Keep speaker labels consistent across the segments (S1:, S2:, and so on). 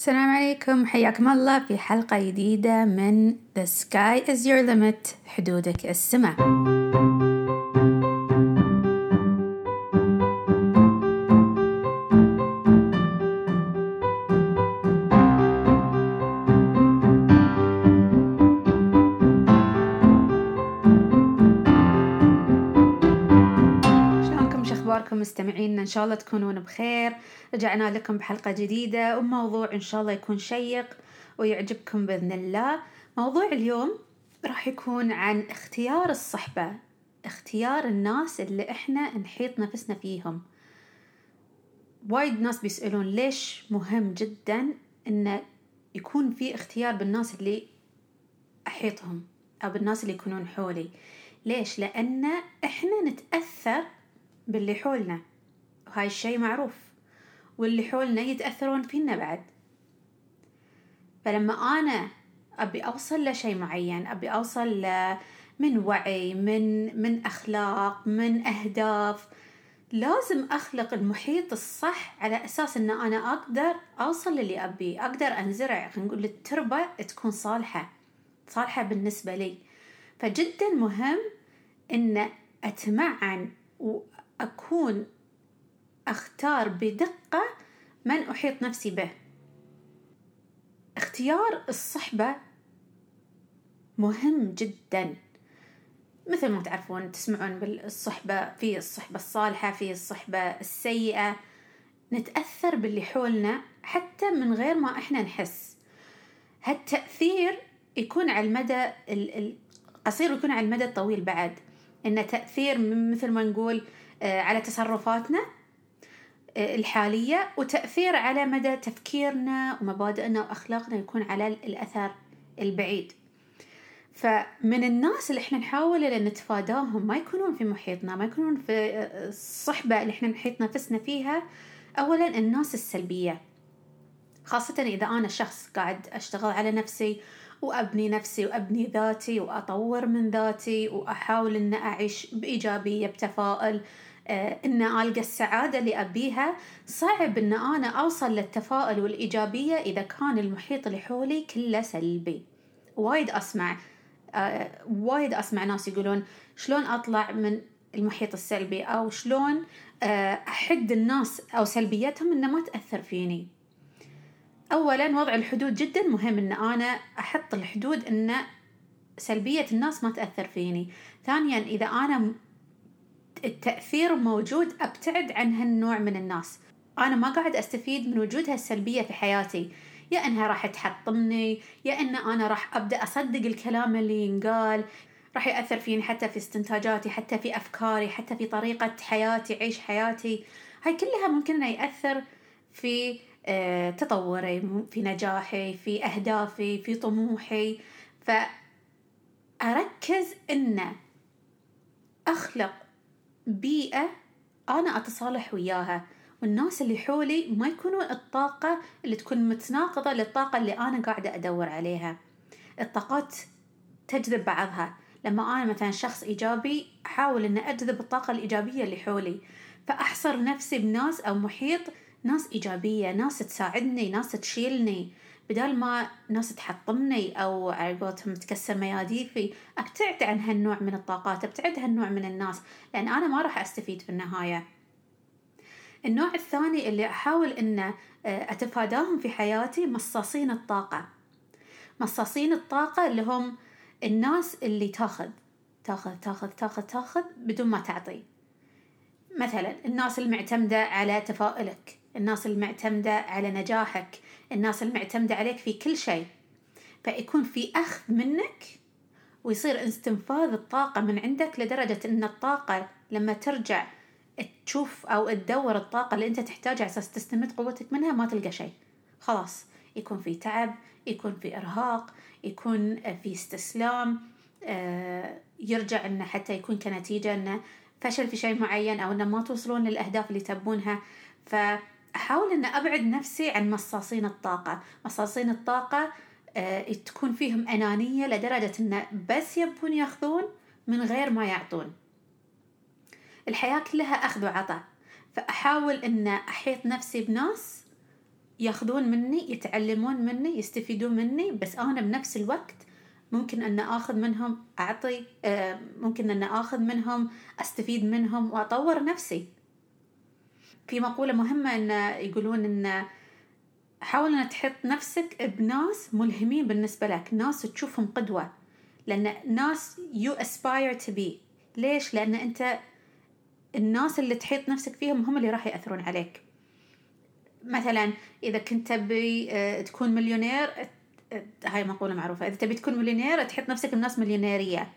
S1: السلام عليكم حياكم الله في حلقة جديدة من The Sky is Your Limit حدودك السماء. مستمعينا إن شاء الله تكونون بخير. رجعنا لكم بحلقة جديدة وموضوع إن شاء الله يكون شيق ويعجبكم بإذن الله. موضوع اليوم راح يكون عن اختيار الصحبة اختيار الناس اللي إحنا نحيط نفسنا فيهم. وايد ناس بيسألون ليش مهم جدا انه يكون في اختيار بالناس اللي أحيطهم أو بالناس اللي يكونون حولي؟ ليش؟ لأن إحنا نتأثر باللي حولنا. وهاي الشيء معروف. واللي حولنا يتأثرون فينا بعد. فلما أنا أبي أوصل لشيء معين أبي أوصل ل- من وعي من من أخلاق من أهداف لازم أخلق المحيط الصح على أساس إن أنا أقدر أوصل للي ابيه أقدر أنزرع خلينا نقول التربة تكون صالحة صالحة بالنسبة لي. فجدا مهم إن أتمعن وأكون أختار بدقة من أحيط نفسي به. اختيار الصحبة مهم جدا. مثل ما تعرفون تسمعون بالصحبة في الصحبة الصالحة في الصحبة السيئة. نتأثر باللي حولنا حتى من غير ما إحنا نحس. هالتأثير يكون على المدى ال- القصير ويكون على المدى الطويل بعد. إنه تأثير مثل ما نقول آه، على تصرفاتنا الحالية وتأثير على مدى تفكيرنا ومبادئنا وأخلاقنا يكون على الأثر البعيد. فمن الناس اللي إحنا نحاول أن نتفاداهم ما يكونون في محيطنا ما يكونون في الصحبة اللي إحنا نحيط نفسنا فيها اولا الناس السلبية. خاصة إذا أنا شخص قاعد أشتغل على نفسي وأبني نفسي وأبني ذاتي وأطور من ذاتي وأحاول إن أعيش بإيجابية بتفاؤل آه، ان ألقى السعادة اللي أبيها. صعب إن أنا أوصل للتفاؤل والإيجابية إذا كان المحيط اللي حولي كله سلبي. وايد أسمع آه، وايد أسمع ناس يقولون شلون أطلع من المحيط السلبي؟ أو شلون آه، أحد الناس أو سلبيتهم إنه ما تأثر فيني؟ اولا وضع الحدود جدا مهم إن أنا أحط الحدود إن سلبية الناس ما تأثر فيني. ثانيا إذا أنا التأثير موجود أبتعد عن هالنوع من الناس. أنا ما قاعد أستفيد من وجودها السلبيه في حياتي. يا إنها راح تحطمني يا إن أنا راح أبدأ أصدق الكلام اللي ينقال. راح يأثر فيني حتى في استنتاجاتي حتى في أفكاري حتى في طريقة حياتي عيش حياتي. هاي كلها ممكن انها يأثر في آه، تطوري في نجاحي في أهدافي في طموحي. فأركز ان أخلق بيئة أنا أتصالح وياها. والناس اللي حولي ما يكونون الطاقة اللي تكون متناقضة للطاقة اللي أنا قاعدة أدور عليها. الطاقات تجذب بعضها. لما أنا مثلا شخص إيجابي أحاول أن أجذب الطاقة الإيجابية اللي حولي. فأحصر نفسي بناس أو محيط ناس إيجابية ناس تساعدني ناس تشيلني. بدال ما ناس تحطمني أو على قولتهم تكسر مياديفي أبتعد عن هالنوع من الطاقات أبتعد هالنوع من الناس لأن أنا ما راح أستفيد في النهاية. النوع الثاني اللي أحاول أن آه، أتفاداهم في حياتي مصاصين الطاقة. مصاصين الطاقة اللي هم الناس اللي تاخذ تاخذ تاخذ تاخذ تاخذ بدون ما تعطي. مثلا الناس المعتمدة على تفاؤلك الناس المعتمدة على نجاحك الناس المعتمدة عليك في كل شيء. فيكون في أخذ منك ويصير استنفاذ الطاقة من عندك لدرجة أن الطاقة لما ترجع تشوف أو تدور الطاقة اللي أنت تحتاجها أساس تستمد قوتك منها ما تلقى شيء. خلاص يكون في تعب يكون في إرهاق يكون في استسلام آه، يرجع إنه حتى يكون كنتيجة إنه فشل في شيء معين أو إنه ما توصلون للأهداف اللي تبونها. فاحاول إن أبعد نفسي عن مصاصين الطاقة. مصاصين الطاقة آه، تكون فيهم أنانية لدرجة انه بس يبون يأخذون من غير ما يعطون. الحياة كلها أخذ وعطاء. فأحاول إن أحيط نفسي بناس يأخذون مني يتعلمون مني يستفيدون مني بس أنا بنفس الوقت ممكن أن آخذ منهم أعطي آه، ممكن أن آخذ منهم أستفيد منهم وأطور نفسي. في مقولة مهمة أن يقولون أن حاول أن تحط نفسك بناس ملهمين بالنسبة لك ناس تشوفهم قدوة لأن ناس you aspire to be. ليش؟ لأن أنت الناس اللي تحيط نفسك فيهم هم اللي راح يأثرون عليك. مثلا إذا كنت تبي آه، تكون مليونير هاي مقولة معروفة. إذا تبي تكون مليونير تحط نفسك بناس مليونيرية.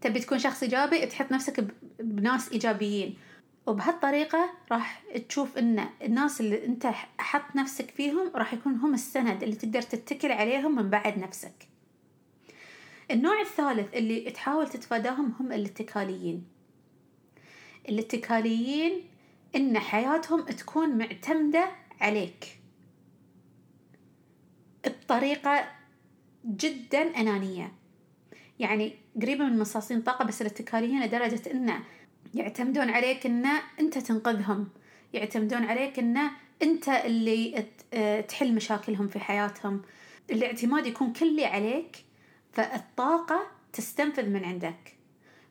S1: تبي تكون شخص إيجابي تحط نفسك بناس إيجابيين. وبهالطريقة راح تشوف إن الناس اللي أنت حط نفسك فيهم راح يكون هم السند اللي تقدر تتكل عليهم من بعد نفسك. النوع الثالث اللي تحاول تتفاداهم هم الاتكاليين. الاتكاليين إن حياتهم تكون معتمدة عليك. بطريقة جدا أنانية. يعني قريبة من مصاصين طاقة بس الاتكاليين لدرجة إنه يعتمدون عليك إن أنت تنقذهم. يعتمدون عليك إن أنت اللي تحل مشاكلهم في حياتهم. الاعتماد يكون كلي عليك فالطاقة تستنفذ من عندك.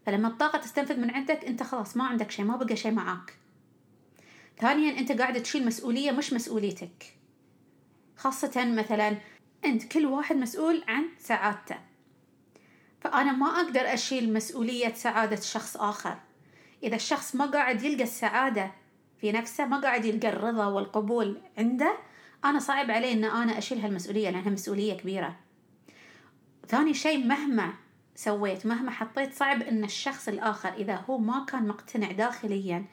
S1: فلما الطاقة تستنفذ من عندك أنت خلاص ما عندك شيء ما بقى شيء معاك. ثانيا أنت قاعد تشيل مسؤولية مش مسؤوليتك. خاصة مثلا أنت كل واحد مسؤول عن سعادته. فأنا ما أقدر أشيل مسؤولية سعادة شخص آخر. إذا الشخص ما قاعد يلقى السعادة في نفسه ما قاعد يلقى الرضا والقبول عنده أنا صعب علي أن أنا أشيل هالمسؤولية لأنها مسؤولية كبيرة. ثاني شيء مهما سويت مهما حطيت صعب أن الشخص الآخر إذا هو ما كان مقتنع داخليا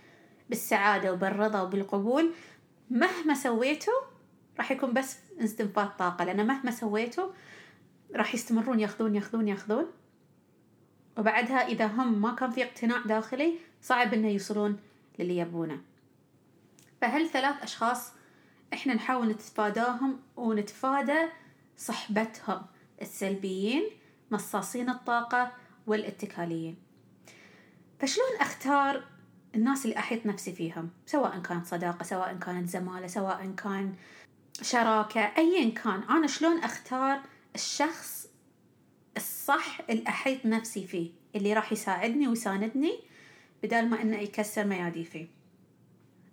S1: بالسعادة وبالرضا وبالقبول مهما سويته راح يكون بس استنفاذ طاقة لأن مهما سويته راح يستمرون ياخذون ياخذون ياخذون. وبعدها إذا هم ما كان في اقتناع داخلي صعب إنه يوصلون للي يبونه. فهل ثلاث أشخاص إحنا نحاول نتفاداهم ونتفادى صحبتهم السلبيين مصاصين الطاقة والاتكاليين؟ فشلون أختار الناس اللي أحيط نفسي فيهم؟ سواء كانت صداقة سواء كانت زمالة سواء كان شراكة أيا كان أنا شلون أختار الشخص الصح اللي أحيط نفسي فيه اللي راح يساعدني ويساندني بدل ما إنه يكسر مياديفي.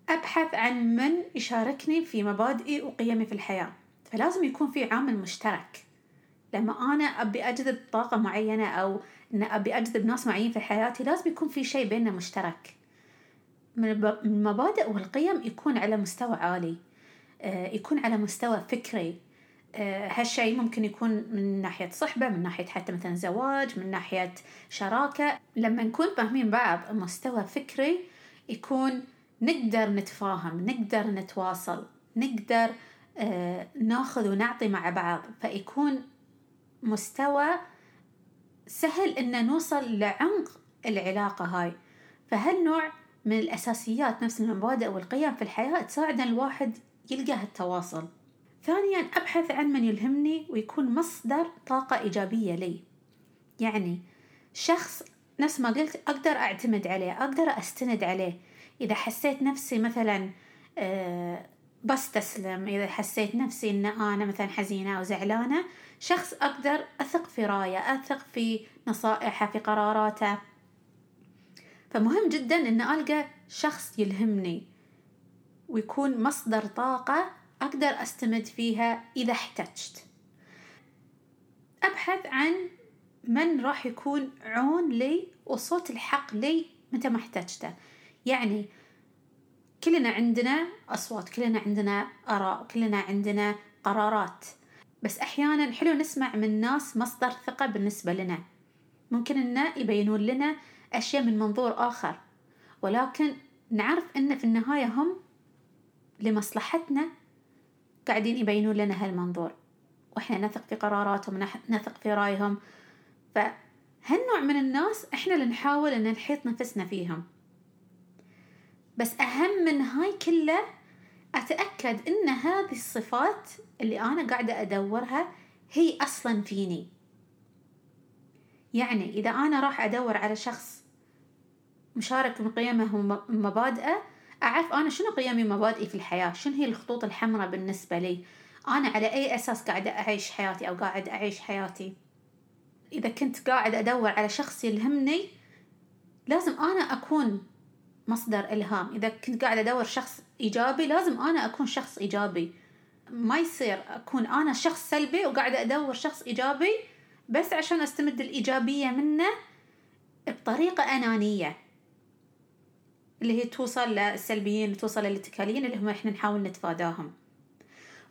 S1: أبحث عن من يشاركني في مبادئي وقيمي في الحياة. فلازم يكون في عامل مشترك. لما أنا أبي أجذب طاقة معينة أو إن أبي أجذب ناس معينين في حياتي لازم يكون في شيء بيننا مشترك. من المبادئ والقيم يكون على مستوى عالي آه، يكون على مستوى فكري. هالشيء ممكن يكون من ناحية صحبة من ناحية حتى مثلا زواج من ناحية شراكة. لما نكون فاهمين بعض مستوى فكري يكون نقدر نتفاهم نقدر نتواصل نقدر آه، ناخذ ونعطي مع بعض. فيكون مستوى سهل إن نوصل لعمق العلاقة هاي. فهالنوع من الأساسيات نفس المبادئ والقيم في الحياة تساعد الواحد يلقى هالتواصل. ثانيا أبحث عن من يلهمني ويكون مصدر طاقة إيجابية لي. يعني شخص نفس ما قلت أقدر أعتمد عليه أقدر أستند عليه. إذا حسيت نفسي مثلا آه، بستسلم إذا حسيت نفسي إن أنا مثلا حزينة أو زعلانة شخص أقدر أثق في رايه أثق في نصائحه في قراراته. فمهم جدا إن ألقى شخص يلهمني ويكون مصدر طاقة أقدر أستمد فيها إذا احتجت. أبحث عن من راح يكون عون لي وصوت الحق لي متى ما احتجته. يعني كلنا عندنا أصوات كلنا عندنا آراء كلنا عندنا قرارات. بس أحيانا حلو نسمع من ناس مصدر ثقة بالنسبة لنا. ممكن إنه يبينون لنا أشياء من منظور آخر. ولكن نعرف إن في النهاية هم لمصلحتنا قاعدين يبينون لنا هالمنظور وإحنا نثق في قراراتهم نثق في رأيهم. فهالنوع من الناس إحنا اللي نحاول إن نحيط نفسنا فيهم. بس أهم من هاي كله أتأكد إن هذه الصفات اللي أنا قاعدة أدورها هي أصلا فيني. يعني إذا أنا راح أدور على شخص مشارك بقيمه ومبادئه أعرف أنا شنو قيمي ومبادئي في الحياة؟ شنو هي الخطوط الحمراء بالنسبة لي؟ أنا على أي أساس قاعدة أعيش حياتي أو قاعد أعيش حياتي؟ إذا كنت قاعد أدور على شخص يلهمني لازم أنا أكون مصدر إلهام. إذا كنت قاعد أدور شخص إيجابي لازم أنا أكون شخص إيجابي. ما يصير أكون أنا شخص سلبي وقاعدة أدور شخص إيجابي بس عشان أستمد الإيجابية منه بطريقة أنانية. اللي هي توصل للسلبيين توصل للاتكاليين اللي هم إحنا نحاول نتفاداهم.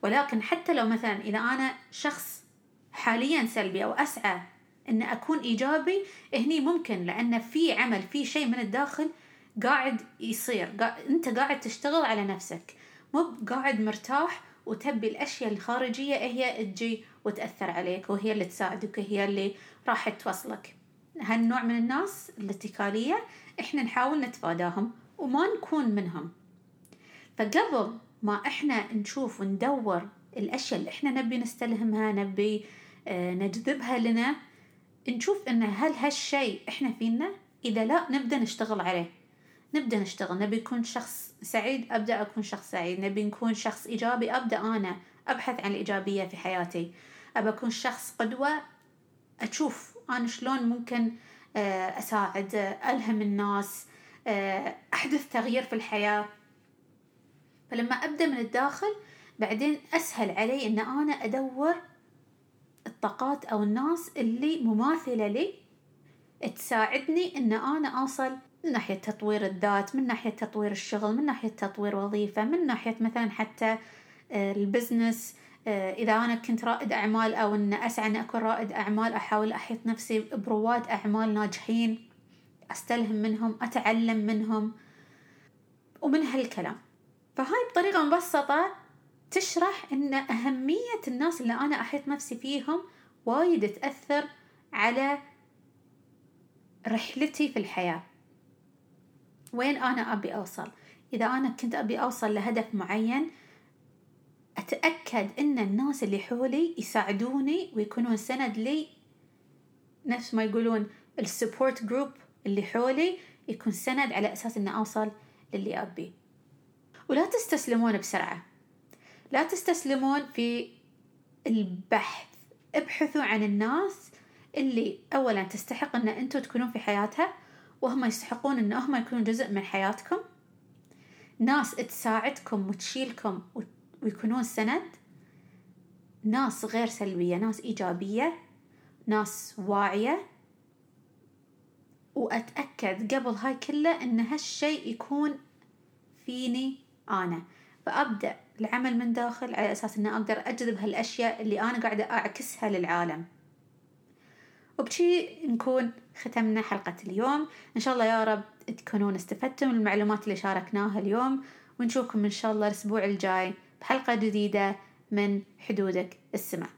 S1: ولكن حتى لو مثلا إذا أنا شخص حاليا سلبي أو أسعى إن أكون إيجابي هني ممكن لأن في عمل في شيء من الداخل قاعد يصير. قاعد أنت قاعد تشتغل على نفسك. مو قاعد مرتاح وتبي الأشياء الخارجية هي تجي وتأثر عليك وهي اللي تساعدك وهي اللي راح توصلك. هالنوع من الناس الاتكالية إحنا نحاول نتفاداهم وما نكون منهم. فقبل ما إحنا نشوف وندور الأشياء اللي إحنا نبي نستلهمها نبي آه، نجذبها لنا نشوف إن هل هالشيء إحنا فينا؟ إذا لا نبدأ نشتغل عليه. نبدأ نشتغل. نبي نكون شخص سعيد أبدأ أكون شخص سعيد. نبي نكون شخص إيجابي أبدأ أنا أبحث عن الإيجابية في حياتي. ابى أكون شخص قدوة أشوف أنا شلون ممكن آه، أساعد ألهم الناس آه، أحدث تغيير في الحياة. فلما أبدأ من الداخل بعدين أسهل علي إن أنا أدور الطاقات أو الناس اللي مماثلة لي تساعدني إن أنا أوصل من ناحية تطوير الذات من ناحية تطوير الشغل من ناحية تطوير وظيفة من ناحية مثلا حتى آه، البزنس. آه، إذا أنا كنت رائد أعمال أو إن أسعى إني أكون رائد أعمال أحاول أحيط نفسي برواد أعمال ناجحين أستلهم منهم أتعلم منهم ومن هالكلام. فهاي بطريقة مبسطة تشرح إن أهمية الناس اللي أنا أحيط نفسي فيهم وايد تأثر على رحلتي في الحياة. وين أنا أبي أوصل؟ إذا أنا كنت أبي أوصل لهدف معين أتأكد إن الناس اللي حولي يساعدوني ويكونون سند لي. نفس ما يقولون ال support group اللي حولي يكون سند على أساس اني أوصل للي أبي. ولا تستسلمون بسرعة. لا تستسلمون في البحث. ابحثوا عن الناس اللي اولا تستحق إن أنتم تكونون في حياتها وهم يستحقون إن هم يكونون جزء من حياتكم. ناس تساعدكم وتشيلكم ويكونون سند. ناس غير سلبية ناس إيجابية ناس واعية. وأتأكد قبل هاي كله إن هالشي يكون فيني أنا. فأبدأ العمل من داخل على أساس أني أقدر أجذب هالأشياء اللي أنا قاعدة أعكسها للعالم. وبشي نكون ختمنا حلقة اليوم. إن شاء الله يا رب تكونون استفدتم من المعلومات اللي شاركناها اليوم. ونشوفكم إن شاء الله الأسبوع الجاي. بحلقة جديدة من حدودك السماء.